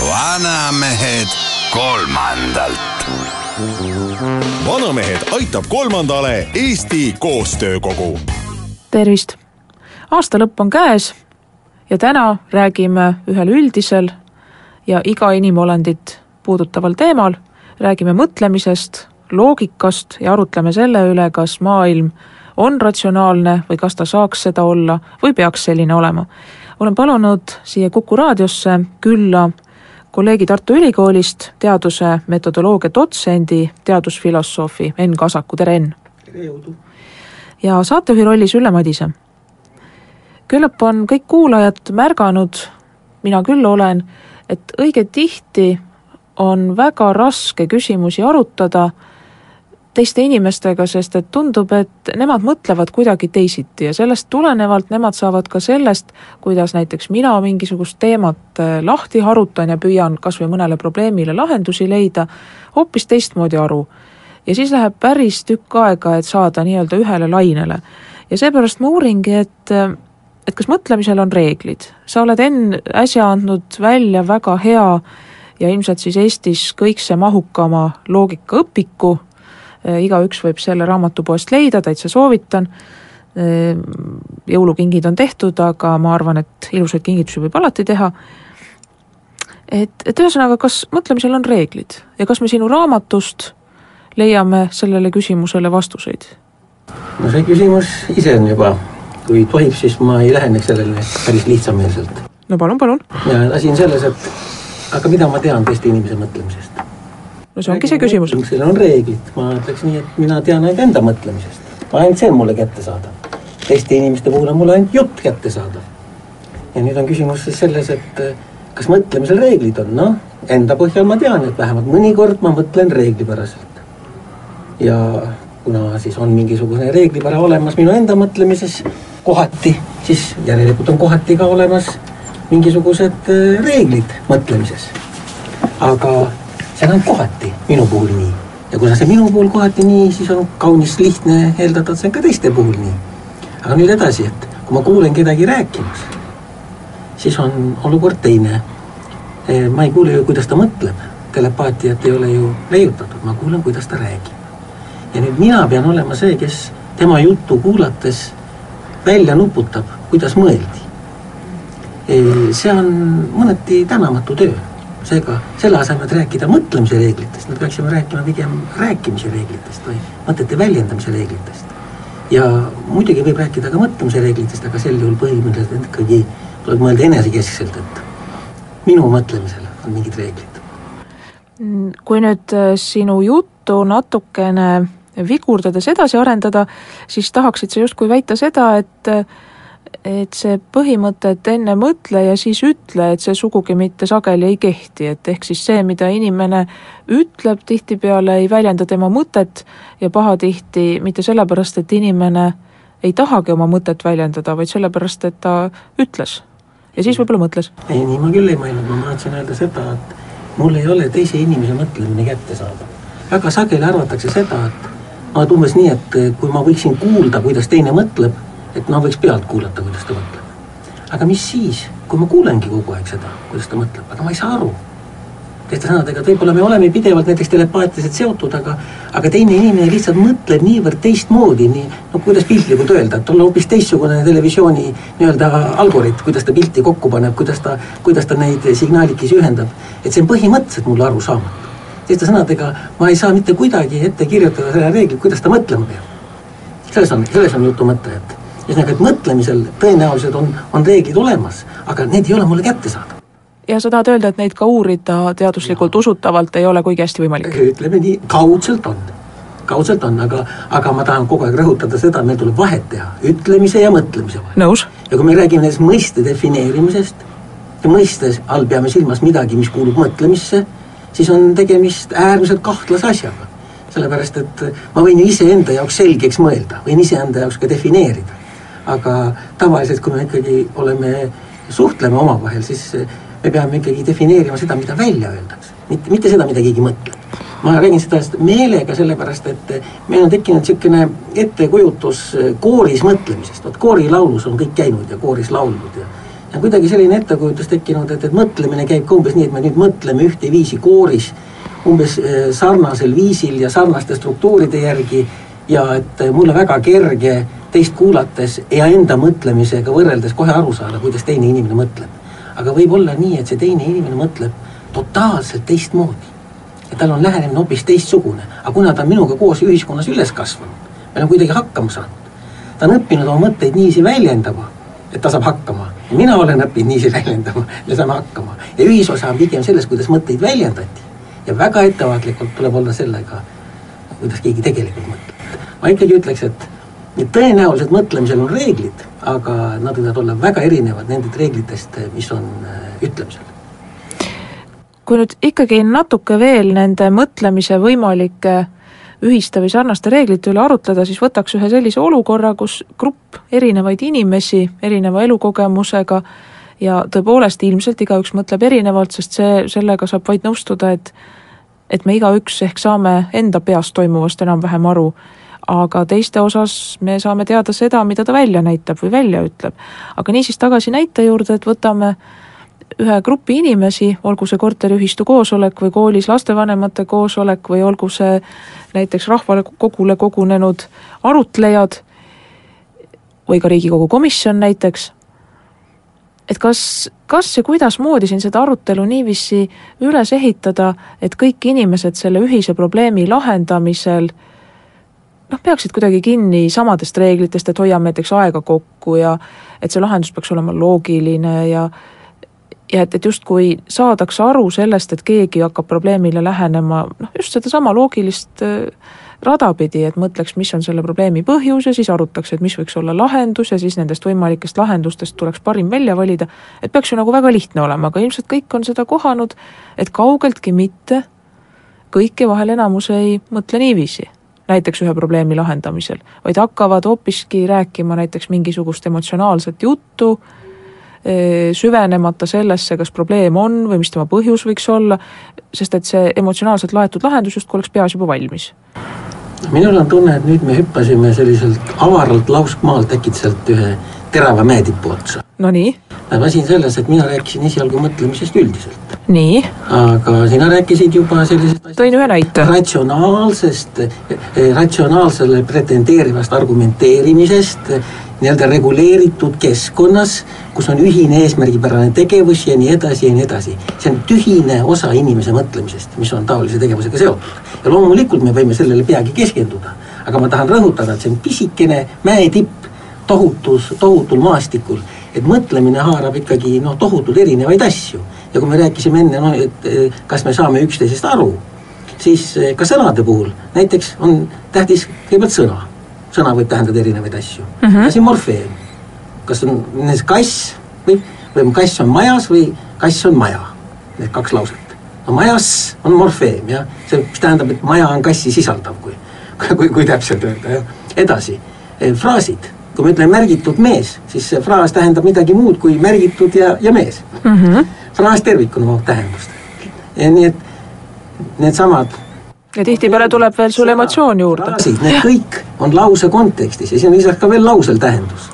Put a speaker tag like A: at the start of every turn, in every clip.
A: vanamehed kolmandalt.
B: vanamehed aitab kolmandale Eesti Koostöökogu.
C: tervist! aasta lõpp on käes ja täna räägime ühel üldisel ja iga inimolendit puudutaval teemal, räägime mõtlemisest, loogikast ja arutleme selle üle, kas maailm on ratsionaalne või kas ta saaks seda olla või peaks selline olema. olen palunud siia Kuku raadiosse külla kolleegi Tartu Ülikoolist, teaduse metodoloogia dotsendi, teadusfilosoofi Enn Kasaku, tere Enn!
D: tere, jõudu!
C: ja saatejuhi rollis Ülle Madise. küllap on kõik kuulajad märganud, mina küll olen, et õige tihti on väga raske küsimusi arutada teiste inimestega, sest et tundub, et nemad mõtlevad kuidagi teisiti ja sellest tulenevalt nemad saavad ka sellest, kuidas näiteks mina mingisugust teemat äh, lahti harutan ja püüan kas või mõnele probleemile lahendusi leida, hoopis teistmoodi aru. ja siis läheb päris tükk aega, et saada nii-öelda ühele lainele. ja seepärast ma uuringi, et et kas mõtlemisel on reeglid. sa oled, Enn, äsja andnud välja väga hea ja ilmselt siis Eestis kõikse mahukama loogikaõpiku, igaüks võib selle raamatupoest leida, täitsa soovitan, jõulukingid on tehtud, aga ma arvan, et ilusaid kingitusi võib alati teha, et, et ühesõnaga, kas mõtlemisel on reeglid ja kas me sinu raamatust leiame sellele küsimusele vastuseid?
D: no see küsimus ise on juba, kui tohib, siis ma ei läheneks sellele päris lihtsameelselt.
C: no palun, palun.
D: ja asi on selles, et aga mida ma tean teiste inimese mõtlemisest?
C: no see ongi see küsimus.
D: seal on reeglid, ma ütleks nii, et mina tean ainult enda mõtlemisest, ainult see on mulle kättesaadav. teiste inimeste puhul on mulle ainult jutt kättesaadav. ja nüüd on küsimus siis selles, et eh, kas mõtlemisel reeglid on, noh, enda põhjal ma tean, et vähemalt mõnikord ma mõtlen reeglipäraselt. ja kuna siis on mingisugune reeglipära olemas minu enda mõtlemises kohati, siis järelikult on kohati ka olemas mingisugused eh, reeglid mõtlemises. aga see on kohati minu puhul nii. ja kuna see minu puhul kohati nii, siis on kaunis lihtne eeldada, et see on ka teiste puhul nii. aga nüüd edasi, et kui ma kuulen kedagi rääkimas, siis on olukord teine. ma ei kuule ju, kuidas ta mõtleb, telepaatiat ei ole ju leiutatud, ma kuulen, kuidas ta räägib. ja nüüd mina pean olema see, kes tema juttu kuulates välja nuputab, kuidas mõeldi. See on mõneti tänamatu töö seega selle asemel, et rääkida mõtlemise reeglitest, me peaksime rääkima pigem rääkimise reeglitest või mõtete väljendamise reeglitest. ja muidugi võib rääkida ka mõtlemise reeglitest, aga sel juhul põhimõtteliselt ikkagi tuleb mõelda enesekeskselt, et minu mõtlemisel on mingid reeglid.
C: kui nüüd äh, sinu juttu natukene vigurdades edasi arendada, siis tahaksid sa justkui väita seda, et et see põhimõte, et enne mõtle ja siis ütle, et see sugugi mitte sageli ei kehti, et ehk siis see, mida inimene ütleb, tihtipeale ei väljenda tema mõtet ja pahatihti mitte sellepärast, et inimene ei tahagi oma mõtet väljendada, vaid sellepärast, et ta ütles. ja siis võib-olla mõtles.
D: ei, nii ma küll ei mõelnud, ma tahtsin öelda seda, et mul ei ole teise inimese mõtlemine kättesaadav. väga sageli arvatakse seda, et et umbes nii, et kui ma võiksin kuulda, kuidas teine mõtleb et noh, võiks pealt kuulata, kuidas ta mõtleb. aga mis siis, kui ma kuulengi kogu aeg seda, kuidas ta mõtleb, aga ma ei saa aru. teiste sõnadega, et võib-olla me oleme pidevalt näiteks telepaatiliselt seotud, aga aga teine inimene lihtsalt mõtleb niivõrd teistmoodi, nii no kuidas piltlikult öelda, et on hoopis teistsugune televisiooni nii-öelda algoritm, kuidas ta pilti kokku paneb, kuidas ta, kuidas ta neid signaalikesi ühendab, et see on põhimõtteliselt mulle arusaamatu. teiste sõnadega, ma ei saa mitte kuidagi ette kirjutada selle reeglit, kuidas ta mõtlema peab. selles on, selles on jutu mõte, et ühesõnaga, et mõtlemisel tõenäoliselt on, on reeglid olemas, aga need ei ole mulle kättesaadavad.
C: ja sa tahad öelda, et neid ka uurida teaduslikult ja. usutavalt ei ole kuigi hästi võimalik?
D: ütleme nii, kaudselt on, kaudselt on, aga, aga ma tahan kogu aeg rõhutada seda, et meil tuleb vahet teha ütlemise ja mõtlemise vahel.
C: nõus.
D: ja kui me räägime näiteks mõiste defineerimisest mõistes all peame silmas midagi, mis kuulub mõtlemisse, siis on tegemist äärmiselt kahtlase asjaga sellepärast, et ma võin ju iseenda jaoks selgeks mõelda, võin iseenda jaoks ka defineerida aga tavaliselt, kui me ikkagi oleme, suhtleme omavahel, siis me peame ikkagi defineerima seda, mida välja öeldakse. mitte, mitte seda, mida keegi mõtleb. ma räägin seda meelega sellepärast, et meil on tekkinud niisugune ettekujutus kooris mõtlemisest, vot koorilaulus on kõik käinud ja kooris lauldud ja ja kuidagi selline ettekujutus tekkinud, et, et mõtlemine käib ka umbes nii, et me nüüd mõtleme ühteviisi kooris umbes eh, sarnasel viisil ja sarnaste struktuuride järgi ja et mul on väga kerge teist kuulates ja enda mõtlemisega võrreldes kohe aru saada, kuidas teine inimene mõtleb. aga võib olla nii, et see teine inimene mõtleb totaalselt teistmoodi. ja tal on lähenemine hoopis teistsugune, aga kuna ta on minuga koos ühiskonnas üles kasvanud, me oleme kuidagi hakkama saanud, ta on õppinud oma mõtteid niiviisi väljendama, et ta saab hakkama. mina olen õppinud niiviisi väljendama ja saame hakkama. ja ühisosa on pigem selles, kuidas mõtteid väljendati. ja väga ettevaatlikult tuleb olla sellega, kuidas keegi tegelikult mõtleb. ma ikkagi ütleks, et et tõenäoliselt mõtlemisel on reeglid, aga nad võivad olla väga erinevad nendest reeglitest, mis on äh, ütlemisel.
C: kui nüüd ikkagi natuke veel nende mõtlemise võimalike ühiste või sarnaste reeglite üle arutleda, siis võtaks ühe sellise olukorra, kus grupp erinevaid inimesi erineva elukogemusega ja tõepoolest ilmselt igaüks mõtleb erinevalt, sest see, sellega saab vaid nõustuda, et et me igaüks ehk saame enda peas toimuvast enam-vähem aru aga teiste osas me saame teada seda, mida ta välja näitab või välja ütleb. aga niisiis tagasi näite juurde, et võtame ühe grupi inimesi, olgu see korteriühistu koosolek või koolis lastevanemate koosolek või olgu see näiteks rahvale kogule kogunenud arutlejad või ka Riigikogu komisjon näiteks, et kas, kas ja kuidasmoodi siin seda arutelu niiviisi üles ehitada, et kõik inimesed selle ühise probleemi lahendamisel äh, noh, peaksid kuidagi kinni samadest reeglitest, et hoiame näiteks aega kokku ja et see lahendus peaks olema loogiline ja ja et, et justkui saadakse aru sellest, et keegi hakkab probleemile lähenema noh, just sedasama loogilist äh, rada pidi, et mõtleks, mis on selle probleemi põhjus ja siis arutaks, et mis võiks olla lahendus ja siis nendest võimalikest lahendustest tuleks parim välja valida, et peaks ju nagu väga lihtne olema, aga ilmselt kõik on seda kohanud, et kaugeltki mitte kõik ja vahel enamus ei mõtle niiviisi näiteks ühe probleemi lahendamisel, vaid hakkavad hoopiski rääkima näiteks mingisugust emotsionaalset juttu, süvenemata sellesse, kas probleem on või mis tema põhjus võiks olla, sest et see emotsionaalselt laetud lahendus justkui oleks peas juba valmis.
D: minul on tunne, et nüüd me hüppasime selliselt avaralt lauskmaalt äkitselt ühe terava mäetipu otsa.
C: Nonii?
D: asi on selles, et mina rääkisin esialgu mõtlemisest üldiselt.
C: nii?
D: aga sina rääkisid juba sellisest
C: tõin ühe näite.
D: ratsionaalsest, ratsionaalsele pretendeerivast argumenteerimisest, nii-öelda reguleeritud keskkonnas, kus on ühine eesmärgipärane tegevus ja nii edasi ja nii edasi. see on tühine osa inimese mõtlemisest, mis on taolise tegevusega seotud. ja loomulikult me võime sellele peagi keskenduda, aga ma tahan rõhutada, et see on pisikene mäetipp tohutus, tohutul maastikul, et mõtlemine haarab ikkagi noh, tohutult erinevaid asju. ja kui me rääkisime enne, noh, et kas me saame üksteisest aru, siis eh, ka sõnade puhul näiteks on tähtis kõigepealt sõna. sõna võib tähendada erinevaid asju mm. -hmm. asi morfeem, kas on kass või, või kass on majas või kass on maja, need kaks lauset. no majas on morfeem jah, see, mis tähendab, et maja on kassi sisaldav, kui, kui, kui täpselt öelda, jah. edasi, eh, fraasid kui me ütleme märgitud mees, siis see fraas tähendab midagi muud kui märgitud ja, ja mees mm. -hmm. fraas tervikuna omab tähendust. nii et needsamad
C: ja tihtipeale tuleb veel sul emotsioon juurde.
D: Need kõik on lause kontekstis ja siin on lisaks ka veel lausel tähendus.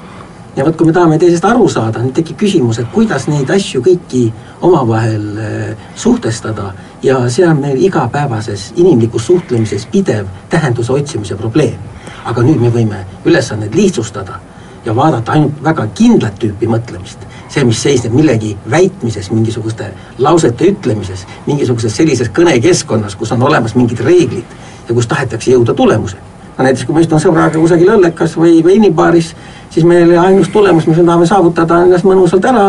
D: ja vot, kui me tahame teisest aru saada, nüüd tekib küsimus, et kuidas neid asju kõiki omavahel äh, suhtestada ja see on meil igapäevases inimlikus suhtlemises pidev tähenduse otsimise probleem aga nüüd me võime ülesannet lihtsustada ja vaadata ainult väga kindlat tüüpi mõtlemist. see, mis seisneb millegi väitmises, mingisuguste lausete ütlemises, mingisuguses sellises kõnekeskkonnas, kus on olemas mingid reeglid ja kus tahetakse jõuda tulemuseni. no näiteks, kui ma istun sõbraga kusagil õllekas või veinibaaris, siis meil ainus tulemus, mis me tahame saavutada, on ennast mõnusalt ära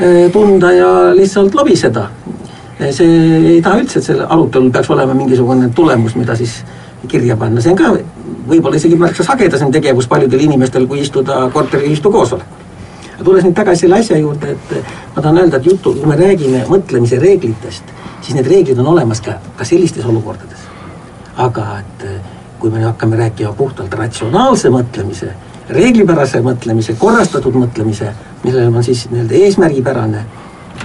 D: eh, tunda ja lihtsalt lobiseda. Eh, see ei taha üldse, et sellel arutelul peaks olema mingisugune tulemus, mida siis kirja panna, see on ka võib-olla isegi märksa sagedasem tegevus paljudel inimestel, kui istuda korteriühistu koosolekul. tulles nüüd tagasi selle asja juurde, et ma tahan öelda, et jutu, kui me räägime mõtlemise reeglitest, siis need reeglid on olemas ka, ka sellistes olukordades. aga et kui me hakkame rääkima puhtalt ratsionaalse mõtlemise, reeglipärase mõtlemise, korrastatud mõtlemise, millel on siis nii-öelda eesmärgipärane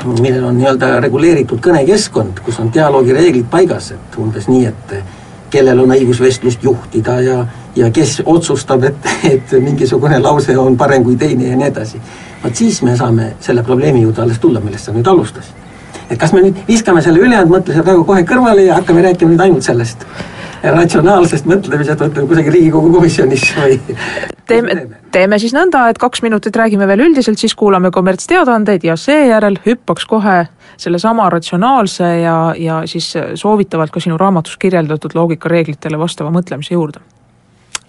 D: millel on nii-öelda reguleeritud kõnekeskkond, kus on dialoogireeglid paigas, et umbes nii, et kellel on õigus vestlust juhtida ja, ja kes otsustab, et, et mingisugune lause on parem kui teine ja nii edasi. vot siis me saame selle probleemi juurde alles tulla, millest sa nüüd alustasid. et kas me nüüd viskame selle ülejäänud mõtluse praegu kohe kõrvale ja hakkame rääkima nüüd ainult sellest ratsionaalsest mõtlemisest, mõtleme kusagil Riigikogu komisjonis või
C: teeme, teeme. siis nõnda, et kaks minutit räägime veel üldiselt, siis kuulame kommertsteadaandeid ja seejärel hüppaks kohe sellesama ratsionaalse ja, ja siis soovitavalt ka sinu raamatus kirjeldatud loogikareeglitele vastava mõtlemise juurde.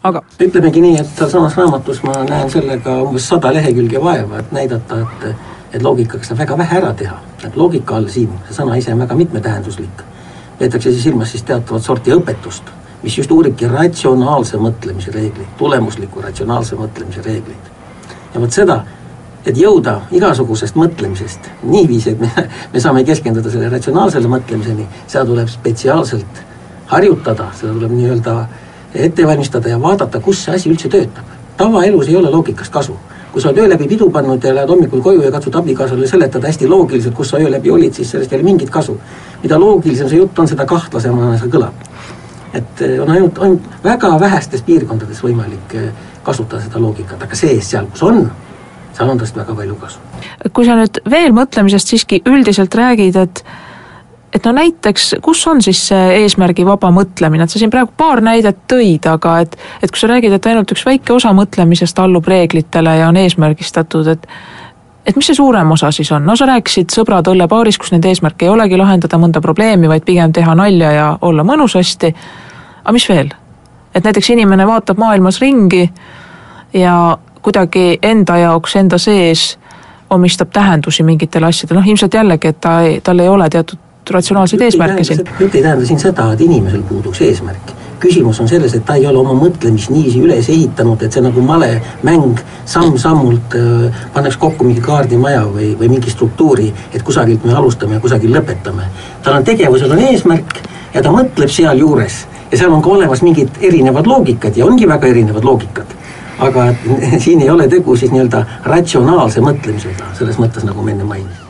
C: aga
D: ütlemegi nii, et sealsamas raamatus ma näen sellega umbes sada lehekülge vaeva, et näidata, et et loogikaga saab väga vähe ära teha, et loogika all siin, see sõna ise on väga mitmetähenduslik peetakse siis silmas siis teatavat sorti õpetust, mis just uuribki ratsionaalse mõtlemise reegleid, tulemusliku ratsionaalse mõtlemise reegleid. ja vot seda, et jõuda igasugusest mõtlemisest niiviisi, et me, me saame keskenduda selle ratsionaalsele mõtlemiseni, seda tuleb spetsiaalselt harjutada, seda tuleb nii-öelda ette valmistada ja vaadata, kus see asi üldse töötab. tavaelus ei ole loogikast kasu kui sa oled öö läbi pidu pannud ja lähed hommikul koju ja katsud abikaasale seletada hästi loogiliselt, kus sa öö läbi olid, siis sellest ei ole mingit kasu. mida loogilisem see jutt on, seda kahtlasemana see kõlab. et eh, on ainult, ainult väga vähestes piirkondades võimalik eh, kasutada seda loogikat, aga see-eest seal, kus on, seal on tast väga palju kasu.
C: kui sa nüüd veel mõtlemisest siiski üldiselt räägid, et et no näiteks, kus on siis see eesmärgi vaba mõtlemine, et sa siin praegu paar näidet tõid, aga et et kui sa räägid, et ainult üks väike osa mõtlemisest allub reeglitele ja on eesmärgistatud, et et mis see suurem osa siis on, no sa rääkisid sõbrad õllepaaris, kus nende eesmärk ei olegi lahendada mõnda probleemi, vaid pigem teha nalja ja olla mõnusasti, aga mis veel? et näiteks inimene vaatab maailmas ringi ja kuidagi enda jaoks, enda sees omistab tähendusi mingitele asjadele, noh ilmselt jällegi, et ta ei, tal ei ole teatud ratsionaalseid eesmärke siin.
D: jutt ei tähenda siin seda, et inimesel puuduks eesmärk. küsimus on selles, et ta ei ole oma mõtlemist niiviisi üles ehitanud, et see nagu male mäng samm-sammult äh, pannakse kokku mingi kaardimaja või, või mingi struktuuri, et kusagilt me alustame ja kusagil lõpetame. tal on tegevusel on eesmärk ja ta mõtleb sealjuures ja seal on ka olemas mingid erinevad loogikad ja ongi väga erinevad loogikad aga siin ei ole tegu siis nii-öelda ratsionaalse mõtlemisega, selles mõttes, nagu ma enne mainisin.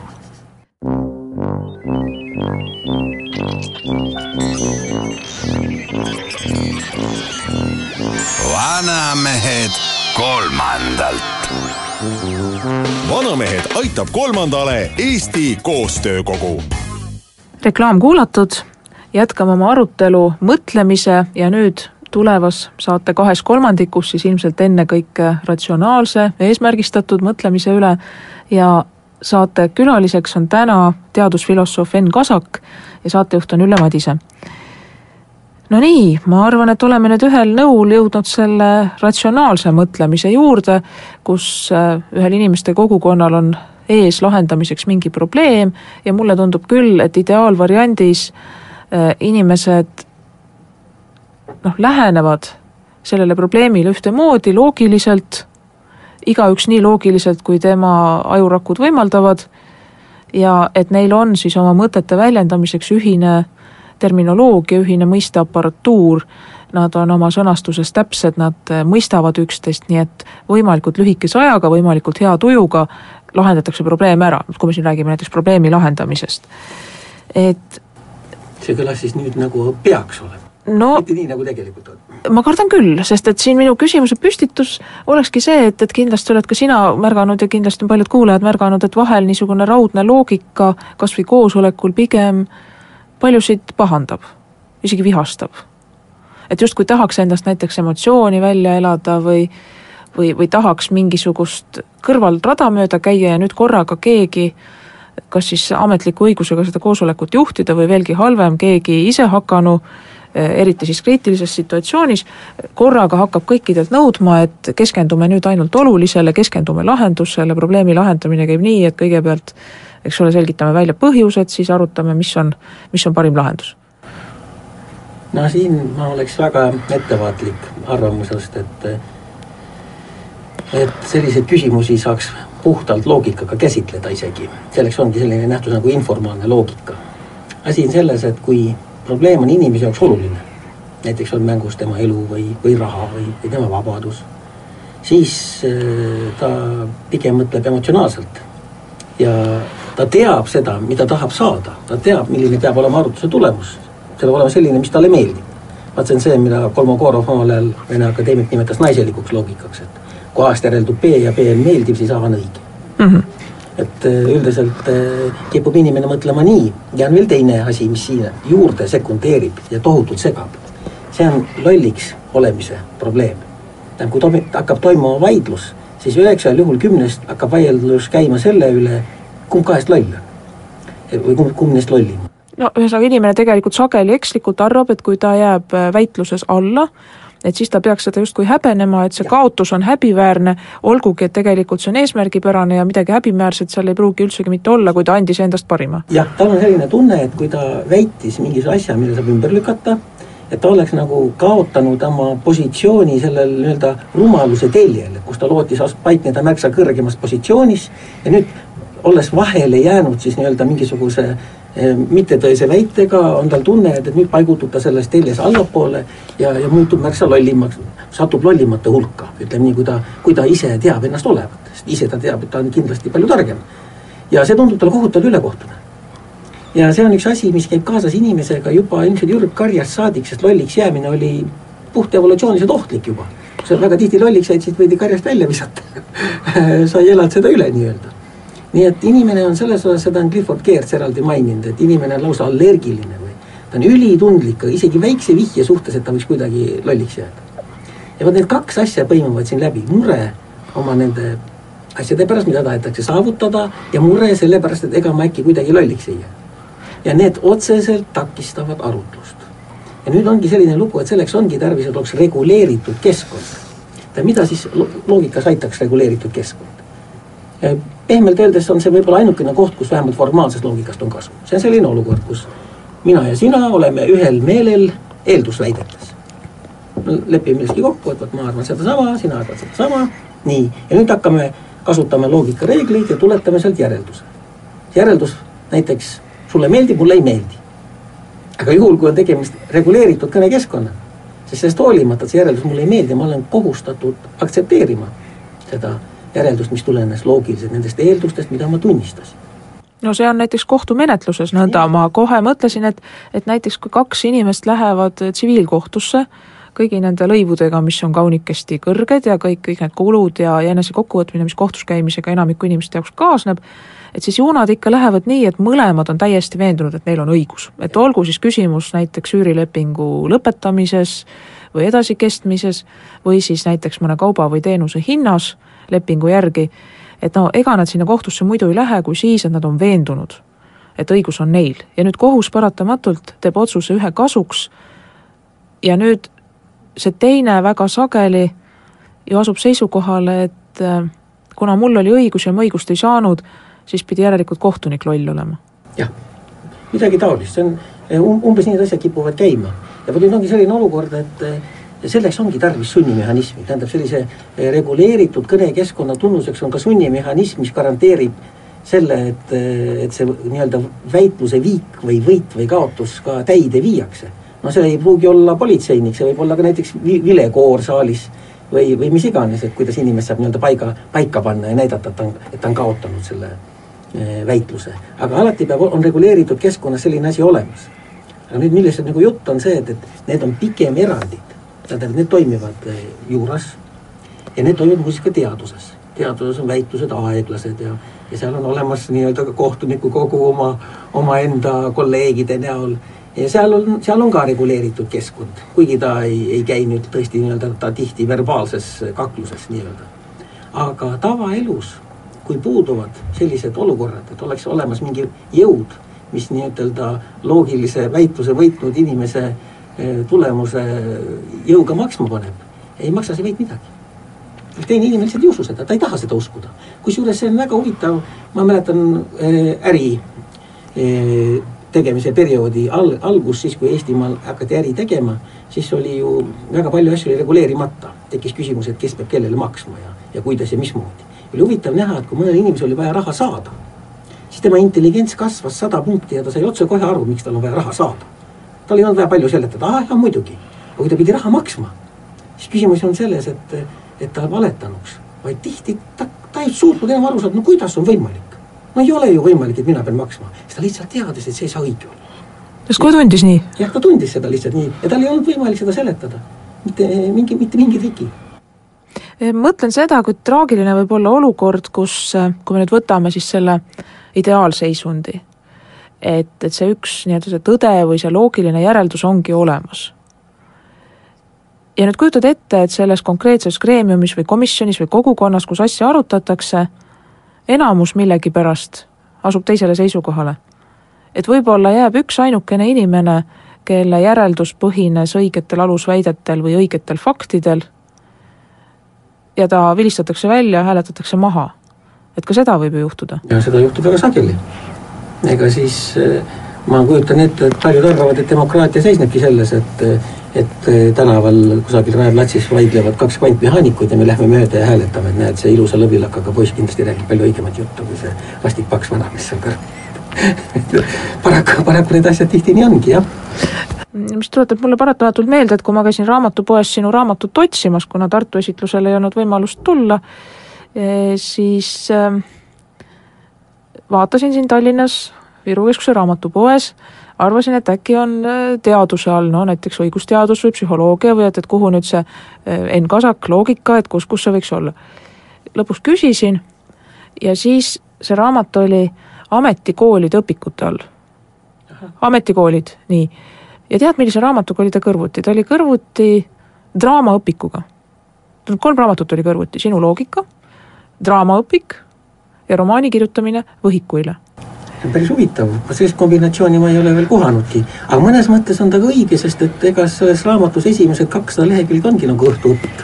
A: Vanamehed kolmandalt.
B: vanamehed aitab kolmandale Eesti Koostöökogu.
C: reklaam kuulatud, jätkame oma arutelu mõtlemise ja nüüd tulevas saate kahes kolmandikus siis ilmselt ennekõike ratsionaalse, eesmärgistatud mõtlemise üle ja saate külaliseks on täna teadusfilosoof Enn Kasak ja saatejuht on Ülle Madise. No nii, ma arvan, et oleme nüüd ühel nõul jõudnud selle ratsionaalse mõtlemise juurde, kus äh, ühel inimeste kogukonnal on ees lahendamiseks mingi probleem ja mulle tundub küll, et ideaalvariandis äh, inimesed noh, lähenevad sellele probleemile ühtemoodi, loogiliselt, igaüks nii loogiliselt, kui tema ajurakud võimaldavad, ja et neil on siis oma mõtete väljendamiseks ühine terminoloogia, ühine mõisteaparatuur, nad on oma sõnastuses täpsed, nad eh, mõistavad üksteist, nii et võimalikult lühikese ajaga, võimalikult hea tujuga lahendatakse probleem ära, kui me siin räägime näiteks probleemi lahendamisest. et
D: see kõlas siis nüüd nagu peaks olema
C: no
D: mitte nii, nagu tegelikult on.
C: Ma kardan küll, sest et siin minu küsimuse püstitus olekski see, et, et kindlasti oled ka sina märganud ja kindlasti on paljud kuulajad märganud, et vahel niisugune raudne loogika kas või koosolekul pigem äh, paljusid pahandab, isegi vihastab. et justkui tahaks endast näiteks emotsiooni välja elada või või, või tahaks mingisugust kõrvalrada mööda käia ja nüüd korraga keegi kas siis ametliku õigusega seda koosolekut juhtida või veelgi halvem, keegi isehakanu, eriti siis kriitilises situatsioonis, korraga hakkab kõikidelt nõudma, et keskendume nüüd ainult olulisele, keskendume lahendusele, probleemi lahendamine käib nii, et kõigepealt eks ole, selgitame välja põhjused, siis arutame, mis on, mis on parim lahendus.
D: no siin ma oleks väga ettevaatlik arvamusest, et et selliseid küsimusi saaks puhtalt loogikaga käsitleda isegi. selleks ongi selline nähtus nagu informaalne loogika. asi on selles, et kui probleem on inimese jaoks oluline, näiteks on mängus tema elu või, või raha või, või tema vabadus, siis äh, ta pigem mõtleb emotsionaalselt ja ta teab seda, mida tahab saada, ta teab, milline peab olema arutluse tulemus. see peab olema selline, mis talle meeldib. vaat see on see, mida Kolmogorov omal ajal Vene Akadeemik nimetas naiselikuks loogikaks, et kui A-st järeldub B ja B on meeldiv, siis A on õige
C: mm. -hmm.
D: Et äh, üldiselt äh, kipub inimene mõtlema nii ja on veel teine asi, mis siin juurde sekundeerib ja tohutult segab. see on lolliks olemise probleem. tähendab, kui toimi-, hakkab toimuma vaidlus, siis üheksal juhul kümnest hakkab vaidlus käima selle üle, kumb kahest loll on. või kumb, kumb neist lollim
C: no ühesõnaga, inimene tegelikult sageli ekslikult arvab, et kui ta jääb äh, väitluses alla, et siis ta peaks seda justkui häbenema, et see kaotus on häbiväärne, olgugi et tegelikult see on eesmärgipärane ja midagi häbiväärset seal ei pruugi üldsegi mitte olla, kui ta andis endast parima.
D: jah, tal on selline tunne, et kui ta väitis mingisuguse asja, mille saab ümber lükata, et ta oleks nagu kaotanud oma positsiooni sellel nii-öelda rumaluse teljel, kus ta lootis paikneda märksa kõrgemas positsioonis ja nüüd olles vahele jäänud siis nii-öelda mingisuguse mittetõese väitega, on tal tunne, et, et nüüd paigutub ta selles teljes allapoole ja, ja muutub märksa lollimaks, satub lollimate hulka, ütleme nii, kui ta, kui ta ise teab ennast olevat, sest ise ta teab, et ta on kindlasti palju targem. ja see tundub talle kohutavalt ülekohtune. ja see on üks asi, mis käib kaasas inimesega juba ilmselt ürgkarjast saadik, sest lolliks jäämine oli puht evolutsiooniliselt ohtlik juba. kui sa väga tihti lolliks jäid, siis võidi karjast välja visata sa ei elanud seda üle nii-öelda nii et inimene on selles osas, seda on Clifford Geertz eraldi maininud, et inimene on lausa allergiline või ta on ülitundlik, isegi väikse vihje suhtes, et ta võiks kuidagi lolliks jääda. ja vot need kaks asja põimuvad siin läbi, mure oma nende asjade pärast, mida tahetakse saavutada ja mure sellepärast, et ega ma äkki kuidagi lolliks ei jää. ja need otseselt takistavad arutlust. ja nüüd ongi selline lugu, et selleks ongi tarvis, et oleks reguleeritud keskkond. mida siis loogikas aitaks reguleeritud keskkond? Pehmelt öeldes on see võib-olla ainukene koht, kus vähemalt formaalsest loogikast on kasu. see on selline olukord, kus mina ja sina oleme ühel meelel eeldusväidetes. lepime milleski kokku, et vot ma arvan sedasama, sina arvad sedasama, nii, ja nüüd hakkame, kasutame loogikareegleid ja tuletame sealt järelduse. järeldus näiteks sulle meeldib, mulle ei meeldi. aga juhul, kui on tegemist reguleeritud kõnekeskkonnaga, siis sellest hoolimata, see järeldus mulle ei meeldi, ma olen kohustatud aktsepteerima seda järeldust, mis tulenes loogiliselt nendest eeldustest, mida ma tunnistasin.
C: No see on näiteks kohtumenetluses nõnda, ma kohe mõtlesin, et, et näiteks kui kaks inimest lähevad tsiviilkohtusse kõigi nende lõivudega, mis on kaunikesti kõrged ja kõik, kõik need kulud ja, ja enese kokkuvõtmine, mis kohtus käimisega enamiku inimeste jaoks kaasneb, et siis ju nad ikka lähevad nii, et mõlemad on täiesti veendunud, et neil on õigus. et olgu siis küsimus näiteks üürilepingu lõpetamises või edasikestmises või siis näiteks mõne kauba või teenuse hinnas lepingu järgi, et no ega nad sinna kohtusse muidu ei lähe, kui siis, et nad on veendunud, et õigus on neil. Ja nüüd kohus paratamatult teeb otsuse ühe kasuks ja nüüd see teine väga sageli ju asub seisukohale, et äh, kuna mul oli õigus ja ma õigust ei saanud, siis pidi järelikult kohtunik loll olema.
D: jah, midagi taolist, see on um, umbes need asjad kipuvad käima. Ja vot nüüd ongi selline olukord, et ja selleks ongi tarvis sunnimehhanismi, tähendab sellise eh, reguleeritud kõnekeskkonna tunnuseks on ka sunnimehhanism, mis garanteerib selle, et, eh, et see nii-öelda väitluse viik või võit või kaotus ka täide viiakse. no see ei pruugi olla politseinik, see võib olla ka näiteks vilekoor saalis või, või mis iganes, et kuidas inimest saab nii-öelda paiga, paika panna ja näidata, et ta on, et ta on kaotanud selle e, väitluse. aga alati peab, on reguleeritud keskkonnas selline asi olemas. aga nüüd, millest nagu jutt on see, et, et need on pigem erandid tähendab, need toimivad eh, juuras ja need toimivad muuseas ka teaduses. teaduses on väitlused aeglased ja, ja seal on olemas nii-öelda ka kohtuniku kogu oma, omaenda kolleegide näol ja seal on, seal on ka reguleeritud keskkond, kuigi ta ei, ei käi nüüd tõesti nii-öelda, ta tihti verbaalses kakluses nii-öelda. aga tavaelus, kui puuduvad sellised olukorrad, et oleks olemas mingi jõud, mis nii-ütelda loogilise väitluse võitnud inimese Eh, tulemuse jõuga maksma paneb, ei maksa see võit midagi. teine inimene lihtsalt ei usu seda, ta ei taha seda uskuda. kusjuures see on väga huvitav, ma mäletan äh, äri tegemise perioodi al-, algus, siis kui Eestimaal hakati äri tegema, siis oli ju väga palju asju oli reguleerimata. tekkis küsimus, et kes peab kellele maksma ja, ja kuidas ja mismoodi. oli huvitav näha, et kui mõnel inimesel oli vaja raha saada, siis tema intelligents kasvas sada punkti ja ta sai otsekohe aru, miks tal on vaja raha saada tal ei olnud vaja palju seletada, ah jah muidugi, aga kui ta pidi raha maksma, siis küsimus olnud selles, et, et ta valetanuks, vaid tihti ta, ta ei suutnud enam aru saada, no kuidas on võimalik. no ei ole ju võimalik, et mina pean maksma. siis ta lihtsalt teadis, et see ei saa õige olla.
C: kas kohe tundis nii?
D: jah, ta tundis seda lihtsalt nii ja tal ei olnud võimalik seda seletada. mitte mingi, mitte mingi triki
C: mõtlen seda, kui traagiline võib olla olukord, kus, kui me nüüd võtame siis selle ideaalseisundi, et, et see üks nii-öelda see tõde või see loogiline järeldus ongi olemas. ja nüüd kujutad ette, et selles konkreetses greemiumis või komisjonis või kogukonnas, kus asja arutatakse, enamus millegipärast asub teisele seisukohale. et võib-olla jääb üksainukene inimene, kelle järeldus põhines õigetel alusväidetel või õigetel faktidel ja ta vilistatakse välja, hääletatakse maha. et ka seda võib ju juhtuda.
D: ja seda juhtub väga sageli. Ega siis eh, ma kujutan ette, et paljud arvavad, et demokraatia seisnebki selles, et et eh, tänaval kusagil Rae platsis vaidlevad kaks kvantmehaanikut ja me lähme mööda ja hääletame, et näed, see ilusa lõvilakaga poiss kindlasti räägib palju õigemat juttu kui see vastik paks vana, mis seal kõrval paraku, paraku need asjad tihti nii ongi, jah.
C: Mis tuletab mulle paratamatult meelde, et kui ma käisin raamatupoes sinu raamatut otsimas, kuna Tartu esitlusele ei olnud võimalust tulla, eh, siis ähm, vaatasin siin Tallinnas Viru Keskuse raamatupoes, arvasin, et äkki on äh, teaduse all, no näiteks õigusteadus või psühholoogia või et, et kuhu nüüd see äh, Enn Kasak, loogika, et kus, kus see võiks olla. lõpuks küsisin ja siis see raamat oli ametikoolide õpikute all. ametikoolid, nii ja tead, millise raamatuga oli ta kõrvuti, ta oli kõrvuti draamaõpikuga. kolm raamatut oli kõrvuti, Sinu loogika, draamaõpik ja romaani kirjutamine võhikuile
D: päris huvitav, sellist kombinatsiooni ma ei ole veel kohanudki. aga mõnes mõttes on ta ka õige, sest et ega selles raamatus esimesed kakssada lehekülge ongi nagu õhtuõpik.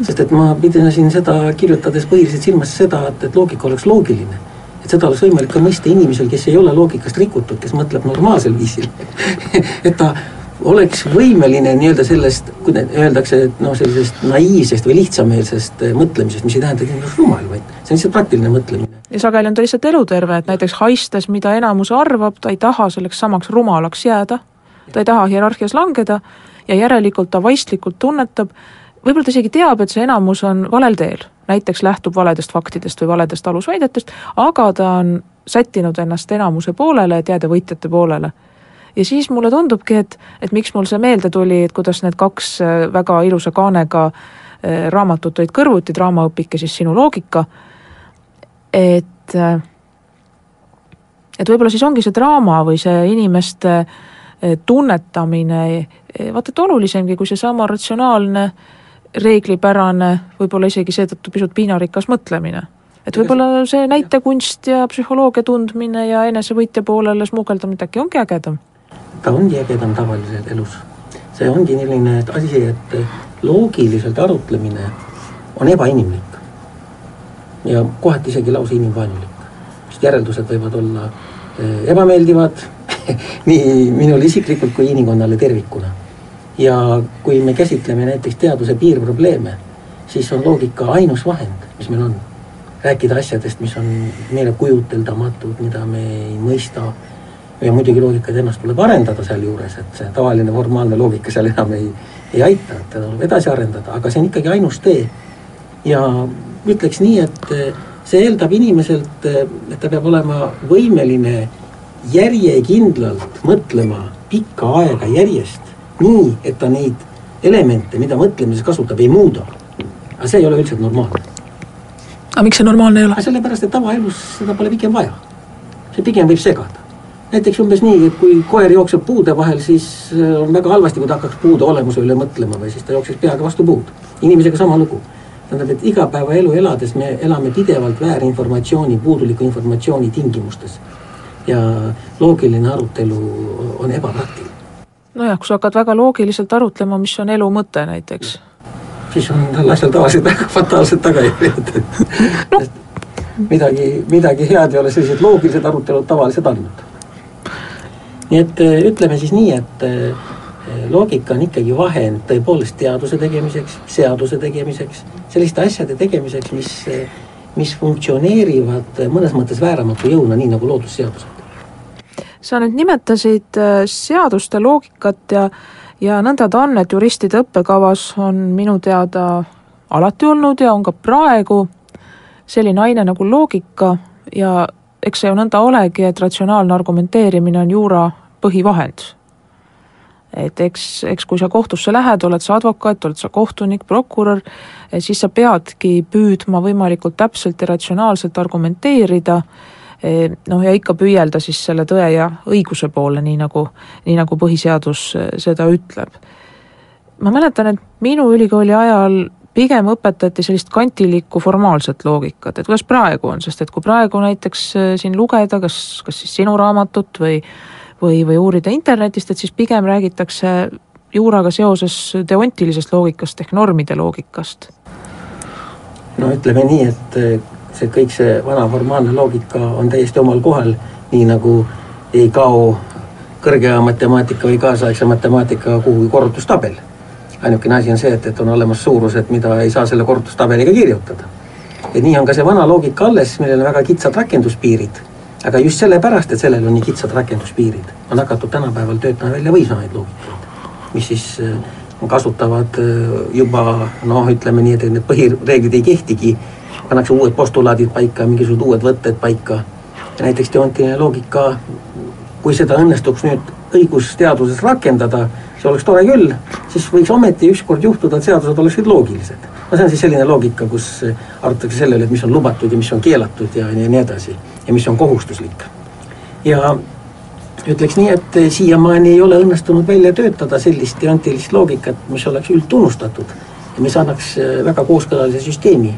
D: sest et ma pidasin seda kirjutades põhiliselt silmas seda, et, et loogika oleks loogiline et seda oleks võimalik ka mõista inimesel, kes ei ole loogikast rikutud, kes mõtleb normaalsel viisil et ta oleks võimeline nii-öelda sellest, kui öeldakse, et noh, sellisest naiivsest või lihtsameelsest eh, mõtlemisest, mis ei tähenda kindlasti rumal, vaid see on lihtsalt praktiline mõtlemine.
C: ja sageli on ta lihtsalt eluterve, et näiteks haistes, mida enamus arvab, ta ei taha selleks samaks rumalaks jääda, ta ei taha hierarhias langeda ja järelikult ta vaistlikult tunnetab, võib-olla ta isegi teab, et see enamus on valel teel, näiteks lähtub valedest faktidest või valedest alusväidetest, aga ta on sättinud ennast enamuse poolele, et jääda võitjate poolele. Ja siis mulle tundubki, et, et miks mul see meelde tuli, et kuidas need kaks äh, väga ilusa kaanega äh, raamatut olid kõrvuti, draamaõpik ja siis Sinu loogika, et äh, et võib-olla siis ongi see draama või see inimeste tunnetamine vaata et olulisemgi kui seesama ratsionaalne reeglipärane, võib-olla isegi seetõttu pisut piinarikas mõtlemine. et võib-olla see näitekunst ja psühholoogia tundmine ja enesevõitja poolele smugeldamine äkki ongi ägedam?
D: Ta ongi ägedam tavaliselt elus. see ongi selline asi, et loogiliselt arutlemine on ebainimlik. ja kohati isegi lausa inimvaenulik. sest järeldused võivad olla eh, ebameeldivad nii minule isiklikult kui inimkonnale tervikuna ja kui me käsitleme näiteks teaduse piirprobleeme, siis on loogika ainus vahend, mis meil on. rääkida asjadest, mis on meile kujuteldamatud, mida me ei mõista ja muidugi loogikat ennast tuleb arendada sealjuures, et see tavaline formaalne loogika seal enam ei, ei aita, et teda tuleb edasi arendada, aga see on ikkagi ainus tee. ja ütleks nii, et see eeldab inimeselt, et ta peab olema võimeline järjekindlalt mõtlema pikka aega järjest nii, et ta neid elemente, mida mõtlemises kasutab, ei muuda. aga see ei ole üldiselt normaalne.
C: aga miks see normaalne ei ole?
D: sellepärast, et tavaelus seda pole pigem vaja. see pigem võib segada. Näiteks umbes nii, et kui koer jookseb puude vahel, siis äh, on väga halvasti, kui ta hakkaks puude olemuse üle mõtlema või siis ta jookseks peaga vastu puud. inimesega sama lugu. tähendab, et igapäevaelu elades me elame pidevalt väärinformatsiooni, puuduliku informatsiooni tingimustes. ja loogiline arutelu on ebapraktiline
C: nojah, kui sa hakkad väga loogiliselt arutlema, mis on elu mõte näiteks.
D: siis on tal asjal tavaliselt väga fataalsed tagajärjed no. midagi, midagi head ei ole sellised loogilised arutelud tavaliselt andnud. Nii et eh, ütleme siis nii, et eh, loogika on ikkagi vahend tõepoolest teaduse tegemiseks, seaduse tegemiseks, selliste asjade tegemiseks, mis, mis funktsioneerivad mõnes mõttes vääramatu jõuna, nii nagu loodusseadused.
C: Sa nüüd nimetasid äh, seaduste loogikat ja ja nõnda ta on, et juristide õppekavas on minu teada alati olnud ja on ka praegu selline aine nagu loogika ja eks see ju nõnda olegi, et ratsionaalne argumenteerimine on juura põhivahend. et eks, eks kui sa kohtusse lähed, oled sa advokaat, oled sa kohtunik, prokurör, siis sa peadki püüdma võimalikult täpselt ja ratsionaalselt argumenteerida, noh ja ikka püüelda siis selle tõe ja õiguse poole, nii nagu, nii nagu põhiseadus seda ütleb. ma mäletan, et minu ülikooli ajal pigem õpetati sellist kantilikku formaalset loogikat, et kuidas praegu on, sest et kui praegu näiteks äh, siin lugeda, kas, kas siis sinu raamatut või või, või uurida internetist, et siis pigem räägitakse juuraga seoses deontilisest loogikast ehk normide loogikast.
D: no ütleme nii, et äh, see kõik see vana formaalne loogika on täiesti omal kohal, nii nagu ei kao kõrge matemaatika või kaasaegse matemaatika kuhugi korrutustabel ainukene asi on see, et, et on olemas suurused, mida ei saa selle korrutustabeliga kirjutada. ja nii on ka see vana loogika alles, millel on väga kitsad rakenduspiirid. aga just sellepärast, et sellel on nii kitsad rakenduspiirid, on hakatud tänapäeval töötama välja võimsamaid loogikaid, mis siis äh, kasutavad äh, juba noh, ütleme nii, et need põhireeglid ei kehtigi, pannakse uued postulaadid paika, mingisugused uued võtted paika. ja näiteks deontiline loogika, kui seda õnnestuks nüüd õigusteaduses rakendada see oleks tore küll, siis võiks ometi ükskord juhtuda, et seadused oleksid loogilised. no see on siis selline loogika, kus arutatakse selle üle, et mis on lubatud ja mis on keelatud ja, nii edasi ja mis on kohustuslik. ja ütleks nii, et siiamaani ei ole õnnestunud välja töötada sellist deontilist loogikat, mis oleks üldtunnustatud ja mis annaks väga kooskõlalise süsteemi.